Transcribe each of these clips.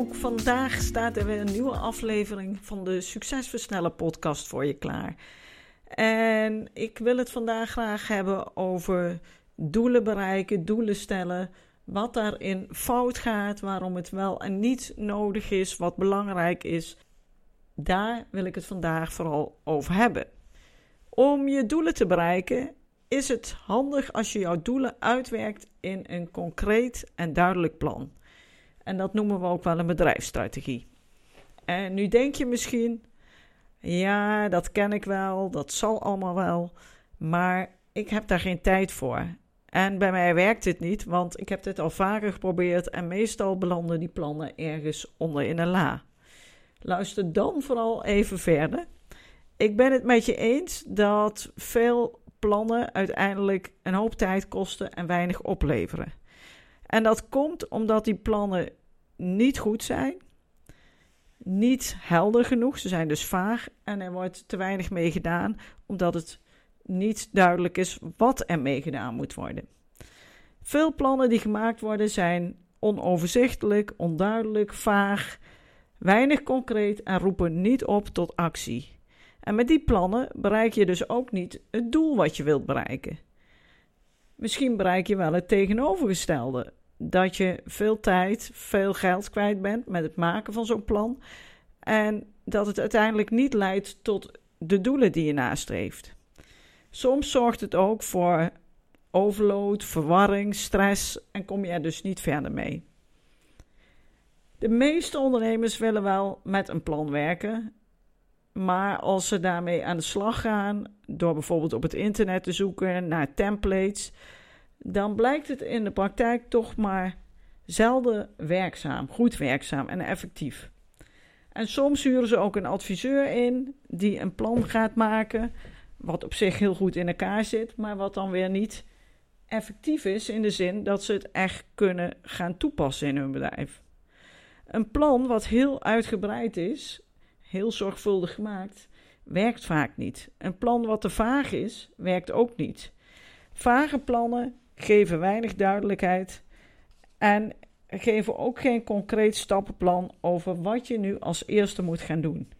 Ook vandaag staat er weer een nieuwe aflevering van de Succesversneller podcast voor je klaar. En ik wil het vandaag graag hebben over doelen bereiken, doelen stellen, wat daarin fout gaat, waarom het wel en niet nodig is, wat belangrijk is. Daar wil ik het vandaag vooral over hebben. Om je doelen te bereiken is het handig als je jouw doelen uitwerkt in een concreet en duidelijk plan. En dat noemen we ook wel een bedrijfsstrategie. En nu denk je misschien, ja, dat ken ik wel, dat zal allemaal wel, maar ik heb daar geen tijd voor. En bij mij werkt het niet, want ik heb dit al vaker geprobeerd en meestal belanden die plannen ergens onder in een la. Luister dan vooral even verder. Ik ben het met je eens dat veel plannen uiteindelijk een hoop tijd kosten en weinig opleveren. En dat komt omdat die plannen niet goed zijn, niet helder genoeg, ze zijn dus vaag en er wordt te weinig mee gedaan omdat het niet duidelijk is wat er mee gedaan moet worden. Veel plannen die gemaakt worden zijn onoverzichtelijk, onduidelijk, vaag, weinig concreet en roepen niet op tot actie. En met die plannen bereik je dus ook niet het doel wat je wilt bereiken. Misschien bereik je wel het tegenovergestelde. Dat je veel tijd, veel geld kwijt bent met het maken van zo'n plan. En dat het uiteindelijk niet leidt tot de doelen die je nastreeft. Soms zorgt het ook voor overload, verwarring, stress en kom je er dus niet verder mee. De meeste ondernemers willen wel met een plan werken, maar als ze daarmee aan de slag gaan, door bijvoorbeeld op het internet te zoeken naar templates, dan blijkt het in de praktijk toch maar zelden werkzaam, goed werkzaam en effectief. En soms huren ze ook een adviseur in die een plan gaat maken, wat op zich heel goed in elkaar zit, maar wat dan weer niet effectief is in de zin dat ze het echt kunnen gaan toepassen in hun bedrijf. Een plan wat heel uitgebreid is, heel zorgvuldig gemaakt, werkt vaak niet. Een plan wat te vaag is, werkt ook niet. Vage plannen geven weinig duidelijkheid en geven ook geen concreet stappenplan over wat je nu als eerste moet gaan doen.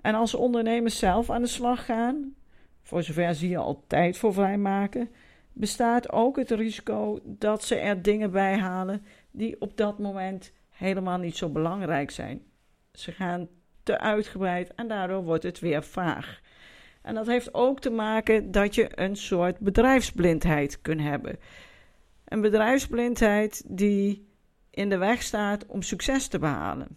En als ondernemers zelf aan de slag gaan, voor zover zie je al tijd voor vrijmaken, bestaat ook het risico dat ze er dingen bij halen die op dat moment helemaal niet zo belangrijk zijn. Ze gaan te uitgebreid en daardoor wordt het weer vaag. En dat heeft ook te maken dat je een soort bedrijfsblindheid kunt hebben. Een bedrijfsblindheid die in de weg staat om succes te behalen.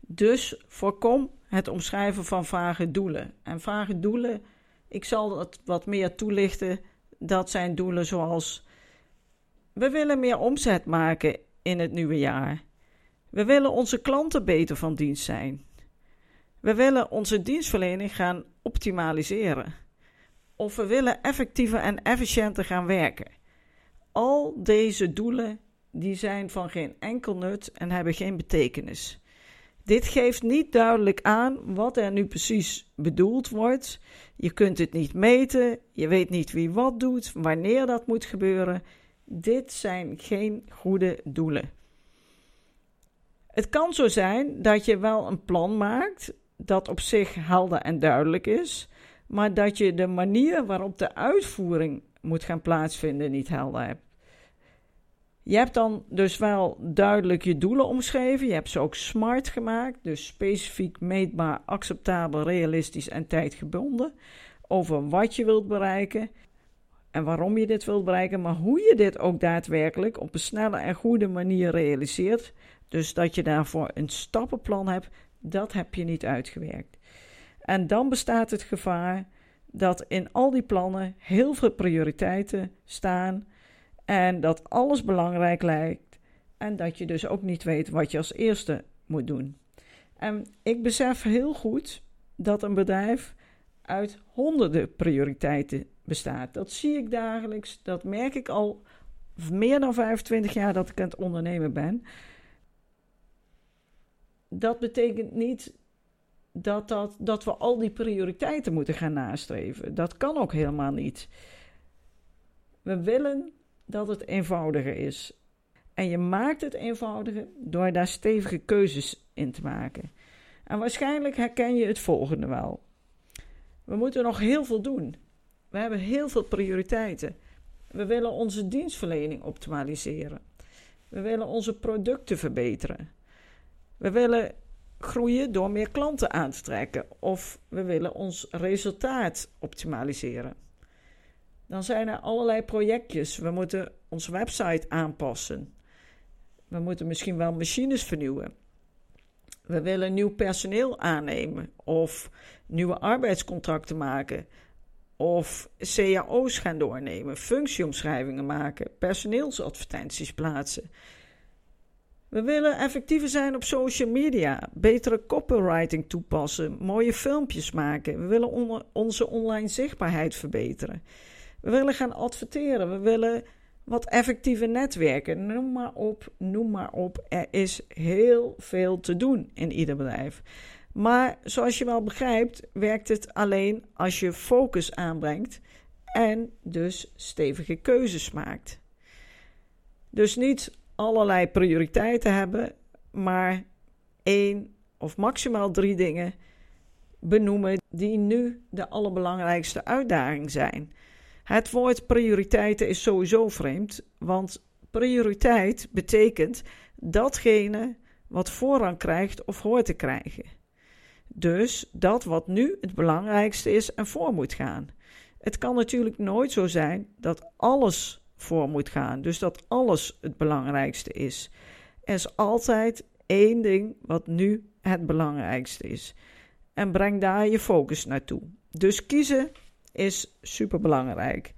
Dus voorkom het omschrijven van vage doelen. En vage doelen, ik zal het wat meer toelichten. Dat zijn doelen zoals: we willen meer omzet maken in het nieuwe jaar. We willen onze klanten beter van dienst zijn. We willen onze dienstverlening gaan optimaliseren. Of we willen effectiever en efficiënter gaan werken. Al deze doelen die zijn van geen enkel nut en hebben geen betekenis. Dit geeft niet duidelijk aan wat er nu precies bedoeld wordt. Je kunt het niet meten, je weet niet wie wat doet, wanneer dat moet gebeuren. Dit zijn geen goede doelen. Het kan zo zijn dat je wel een plan maakt dat op zich helder en duidelijk is, maar dat je de manier waarop de uitvoering moet gaan plaatsvinden niet helder hebt. Je hebt dan dus wel duidelijk je doelen omschreven. Je hebt ze ook smart gemaakt, dus specifiek, meetbaar, acceptabel, realistisch en tijdgebonden. Over wat je wilt bereiken en waarom je dit wilt bereiken, maar hoe je dit ook daadwerkelijk op een snelle en goede manier realiseert. Dus dat je daarvoor een stappenplan hebt, dat heb je niet uitgewerkt. En dan bestaat het gevaar dat in al die plannen heel veel prioriteiten staan en dat alles belangrijk lijkt en dat je dus ook niet weet wat je als eerste moet doen. En ik besef heel goed dat een bedrijf uit honderden prioriteiten bestaat. Dat zie ik dagelijks, dat merk ik al meer dan 25 jaar dat ik aan het ondernemen ben. Dat betekent niet dat, dat, dat we al die prioriteiten moeten gaan nastreven. Dat kan ook helemaal niet. We willen dat het eenvoudiger is. En je maakt het eenvoudiger door daar stevige keuzes in te maken. En waarschijnlijk herken je het volgende wel. We moeten nog heel veel doen. We hebben heel veel prioriteiten. We willen onze dienstverlening optimaliseren. We willen onze producten verbeteren. We willen groeien door meer klanten aan te trekken. Of we willen ons resultaat optimaliseren. Dan zijn er allerlei projectjes. We moeten onze website aanpassen. We moeten misschien wel machines vernieuwen. We willen nieuw personeel aannemen of nieuwe arbeidscontracten maken of cao's gaan doornemen, functieomschrijvingen maken, personeelsadvertenties plaatsen. We willen effectiever zijn op social media, betere copywriting toepassen, mooie filmpjes maken. We willen onze online zichtbaarheid verbeteren. We willen gaan adverteren. We willen wat effectieve netwerken. Noem maar op, noem maar op. Er is heel veel te doen in ieder bedrijf. Maar zoals je wel begrijpt, werkt het alleen als je focus aanbrengt en dus stevige keuzes maakt. Dus niet allerlei prioriteiten hebben, maar één of maximaal drie dingen benoemen die nu de allerbelangrijkste uitdaging zijn. Het woord prioriteiten is sowieso vreemd, want prioriteit betekent datgene wat voorrang krijgt of hoort te krijgen. Dus dat wat nu het belangrijkste is en voor moet gaan. Het kan natuurlijk nooit zo zijn dat alles voor moet gaan, dus dat alles het belangrijkste is. Er is altijd één ding wat nu het belangrijkste is. En breng daar je focus naartoe. Dus kiezen is superbelangrijk.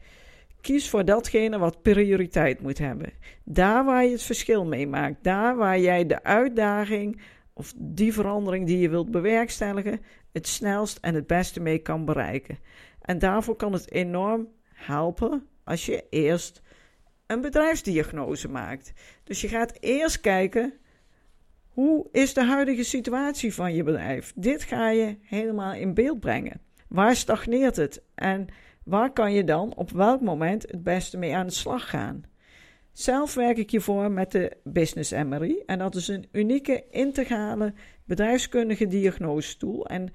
Kies voor datgene wat prioriteit moet hebben. Daar waar je het verschil mee maakt. Daar waar jij de uitdaging of die verandering die je wilt bewerkstelligen het snelst en het beste mee kan bereiken. En daarvoor kan het enorm helpen als je eerst een bedrijfsdiagnose maakt. Dus je gaat eerst kijken hoe is de huidige situatie van je bedrijf. Dit ga je helemaal in beeld brengen. Waar stagneert het en waar kan je dan op welk moment het beste mee aan de slag gaan? Zelf werk ik hiervoor met de Business MRI en dat is een unieke integrale bedrijfskundige diagnosetool en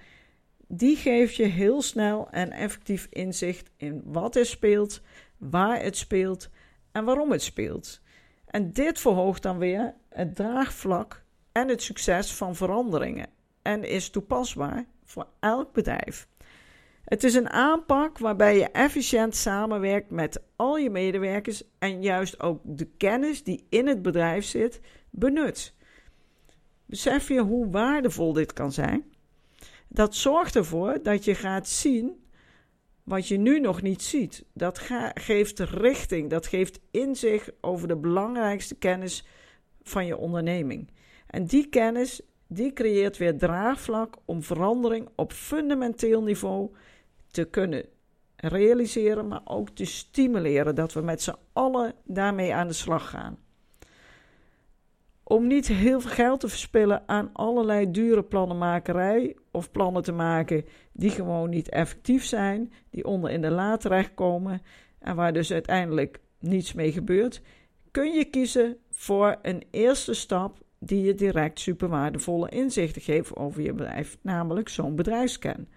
die geeft je heel snel en effectief inzicht in wat er speelt, waar het speelt en waarom het speelt. En dit verhoogt dan weer het draagvlak en het succes van veranderingen en is toepasbaar voor elk bedrijf. Het is een aanpak waarbij je efficiënt samenwerkt met al je medewerkers en juist ook de kennis die in het bedrijf zit benut. Besef je hoe waardevol dit kan zijn? Dat zorgt ervoor dat je gaat zien wat je nu nog niet ziet. Dat geeft richting, dat geeft inzicht over de belangrijkste kennis van je onderneming. En die kennis, die creëert weer draagvlak om verandering op fundamenteel niveau te kunnen realiseren, maar ook te stimuleren dat we met z'n allen daarmee aan de slag gaan. Om niet heel veel geld te verspillen aan allerlei dure plannenmakerij of plannen te maken die gewoon niet effectief zijn, die onder in de la terechtkomen en waar dus uiteindelijk niets mee gebeurt, kun je kiezen voor een eerste stap die je direct super waardevolle inzichten geeft over je bedrijf, namelijk zo'n bedrijfsken.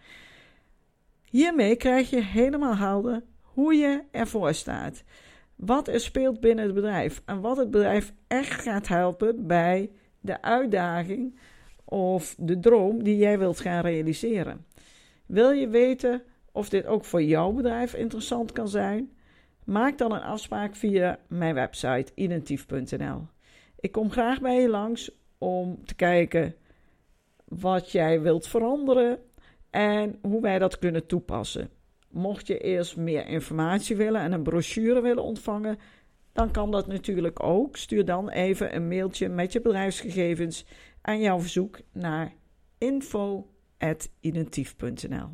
Hiermee krijg je helemaal helder hoe je ervoor staat. Wat er speelt binnen het bedrijf en wat het bedrijf echt gaat helpen bij de uitdaging of de droom die jij wilt gaan realiseren. Wil je weten of dit ook voor jouw bedrijf interessant kan zijn? Maak dan een afspraak via mijn website identief.nl. Ik kom graag bij je langs om te kijken wat jij wilt veranderen en hoe wij dat kunnen toepassen. Mocht je eerst meer informatie willen en een brochure willen ontvangen, dan kan dat natuurlijk ook. Stuur dan even een mailtje met je bedrijfsgegevens en jouw verzoek naar info.identief.nl.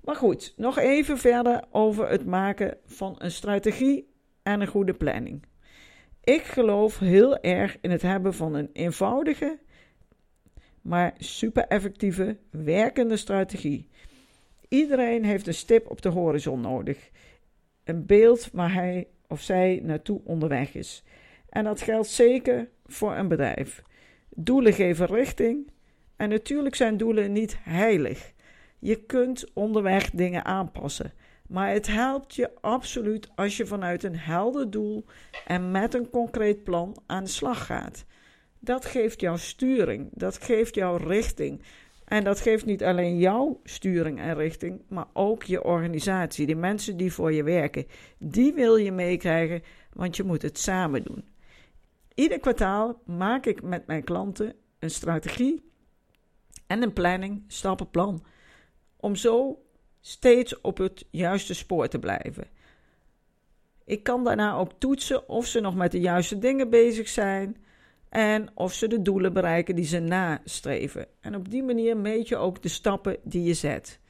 Maar goed, nog even verder over het maken van een strategie en een goede planning. Ik geloof heel erg in het hebben van een eenvoudige, maar super effectieve, werkende strategie. Iedereen heeft een stip op de horizon nodig. Een beeld waar hij of zij naartoe onderweg is. En dat geldt zeker voor een bedrijf. Doelen geven richting. En natuurlijk zijn doelen niet heilig. Je kunt onderweg dingen aanpassen. Maar het helpt je absoluut als je vanuit een helder doel en met een concreet plan aan de slag gaat. Dat geeft jou sturing, dat geeft jou richting. En dat geeft niet alleen jouw sturing en richting, maar ook je organisatie, de mensen die voor je werken. Die wil je meekrijgen, want je moet het samen doen. Ieder kwartaal maak ik met mijn klanten een strategie en een planning, stappenplan, om zo steeds op het juiste spoor te blijven. Ik kan daarna ook toetsen of ze nog met de juiste dingen bezig zijn en of ze de doelen bereiken die ze nastreven. En op die manier meet je ook de stappen die je zet.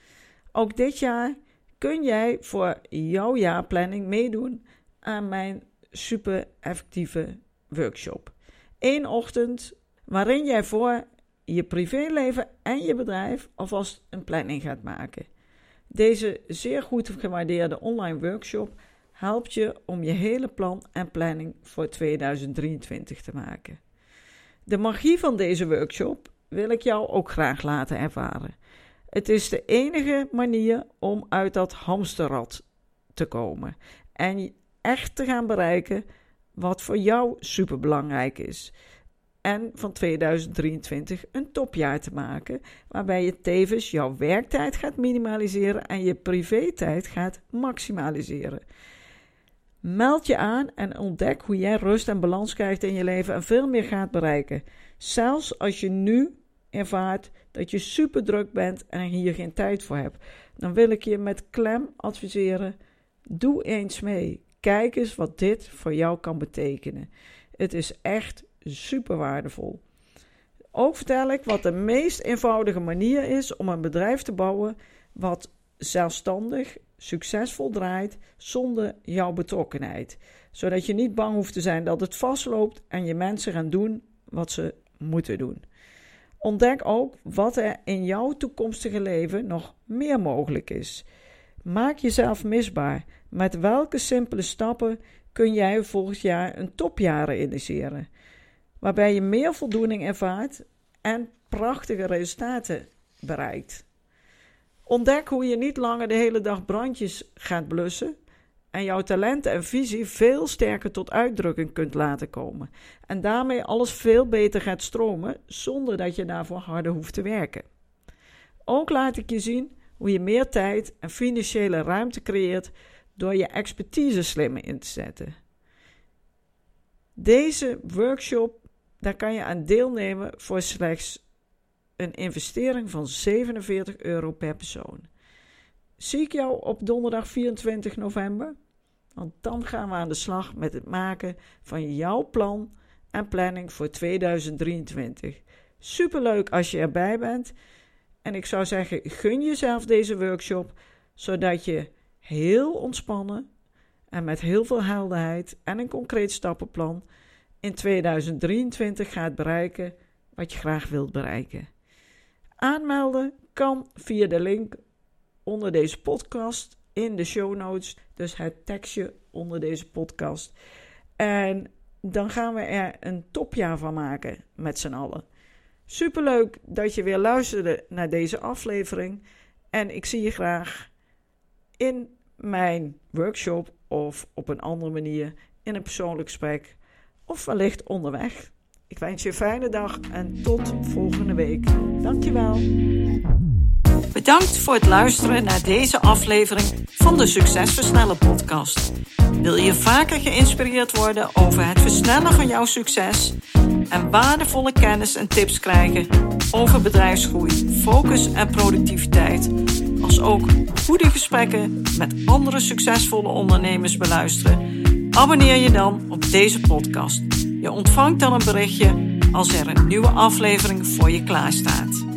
Ook dit jaar kun jij voor jouw jaarplanning meedoen aan mijn super effectieve workshop. Eén ochtend waarin jij voor je privéleven en je bedrijf alvast een planning gaat maken. Deze zeer goed gewaardeerde online workshop helpt je om je hele plan en planning voor 2023 te maken. De magie van deze workshop wil ik jou ook graag laten ervaren. Het is de enige manier om uit dat hamsterrad te komen en echt te gaan bereiken wat voor jou superbelangrijk is. En van 2023 een topjaar te maken, waarbij je tevens jouw werktijd gaat minimaliseren en je privé-tijd gaat maximaliseren. Meld je aan en ontdek hoe jij rust en balans krijgt in je leven en veel meer gaat bereiken. Zelfs als je nu ervaart dat je super druk bent en hier geen tijd voor hebt, dan wil ik je met klem adviseren: doe eens mee. Kijk eens wat dit voor jou kan betekenen. Het is echt super waardevol. Ook vertel ik wat de meest eenvoudige manier is om een bedrijf te bouwen wat zelfstandig, succesvol draait zonder jouw betrokkenheid. Zodat je niet bang hoeft te zijn dat het vastloopt en je mensen gaan doen wat ze moeten doen. Ontdek ook wat er in jouw toekomstige leven nog meer mogelijk is. Maak jezelf misbaar. Met welke simpele stappen kun jij volgend jaar een topjaar realiseren? Waarbij je meer voldoening ervaart en prachtige resultaten bereikt. Ontdek hoe je niet langer de hele dag brandjes gaat blussen en jouw talenten en visie veel sterker tot uitdrukking kunt laten komen. En daarmee alles veel beter gaat stromen zonder dat je daarvoor harder hoeft te werken. Ook laat ik je zien hoe je meer tijd en financiële ruimte creëert door je expertise slimmer in te zetten. Deze workshop, daar kan je aan deelnemen voor slechts een investering van 47 euro per persoon. Zie ik jou op donderdag 24 november? Want dan gaan we aan de slag met het maken van jouw plan en planning voor 2023. Superleuk als je erbij bent. En ik zou zeggen, gun jezelf deze workshop, zodat je heel ontspannen en met heel veel helderheid en een concreet stappenplan in 2023 gaat bereiken wat je graag wilt bereiken. Aanmelden kan via de link onder deze podcast in de show notes. Dus het tekstje onder deze podcast. En dan gaan we er een topjaar van maken met z'n allen. Superleuk dat je weer luisterde naar deze aflevering. En ik zie je graag in mijn workshop of op een andere manier in een persoonlijk gesprek of wellicht onderweg. Ik wens je een fijne dag en tot volgende week. Dankjewel. Bedankt voor het luisteren naar deze aflevering van de Succes Versnellen podcast. Wil je vaker geïnspireerd worden over het versnellen van jouw succes en waardevolle kennis en tips krijgen over bedrijfsgroei, focus en productiviteit? als ook goede gesprekken met andere succesvolle ondernemers beluisteren, abonneer je dan op deze podcast. Je ontvangt dan een berichtje als er een nieuwe aflevering voor je klaarstaat.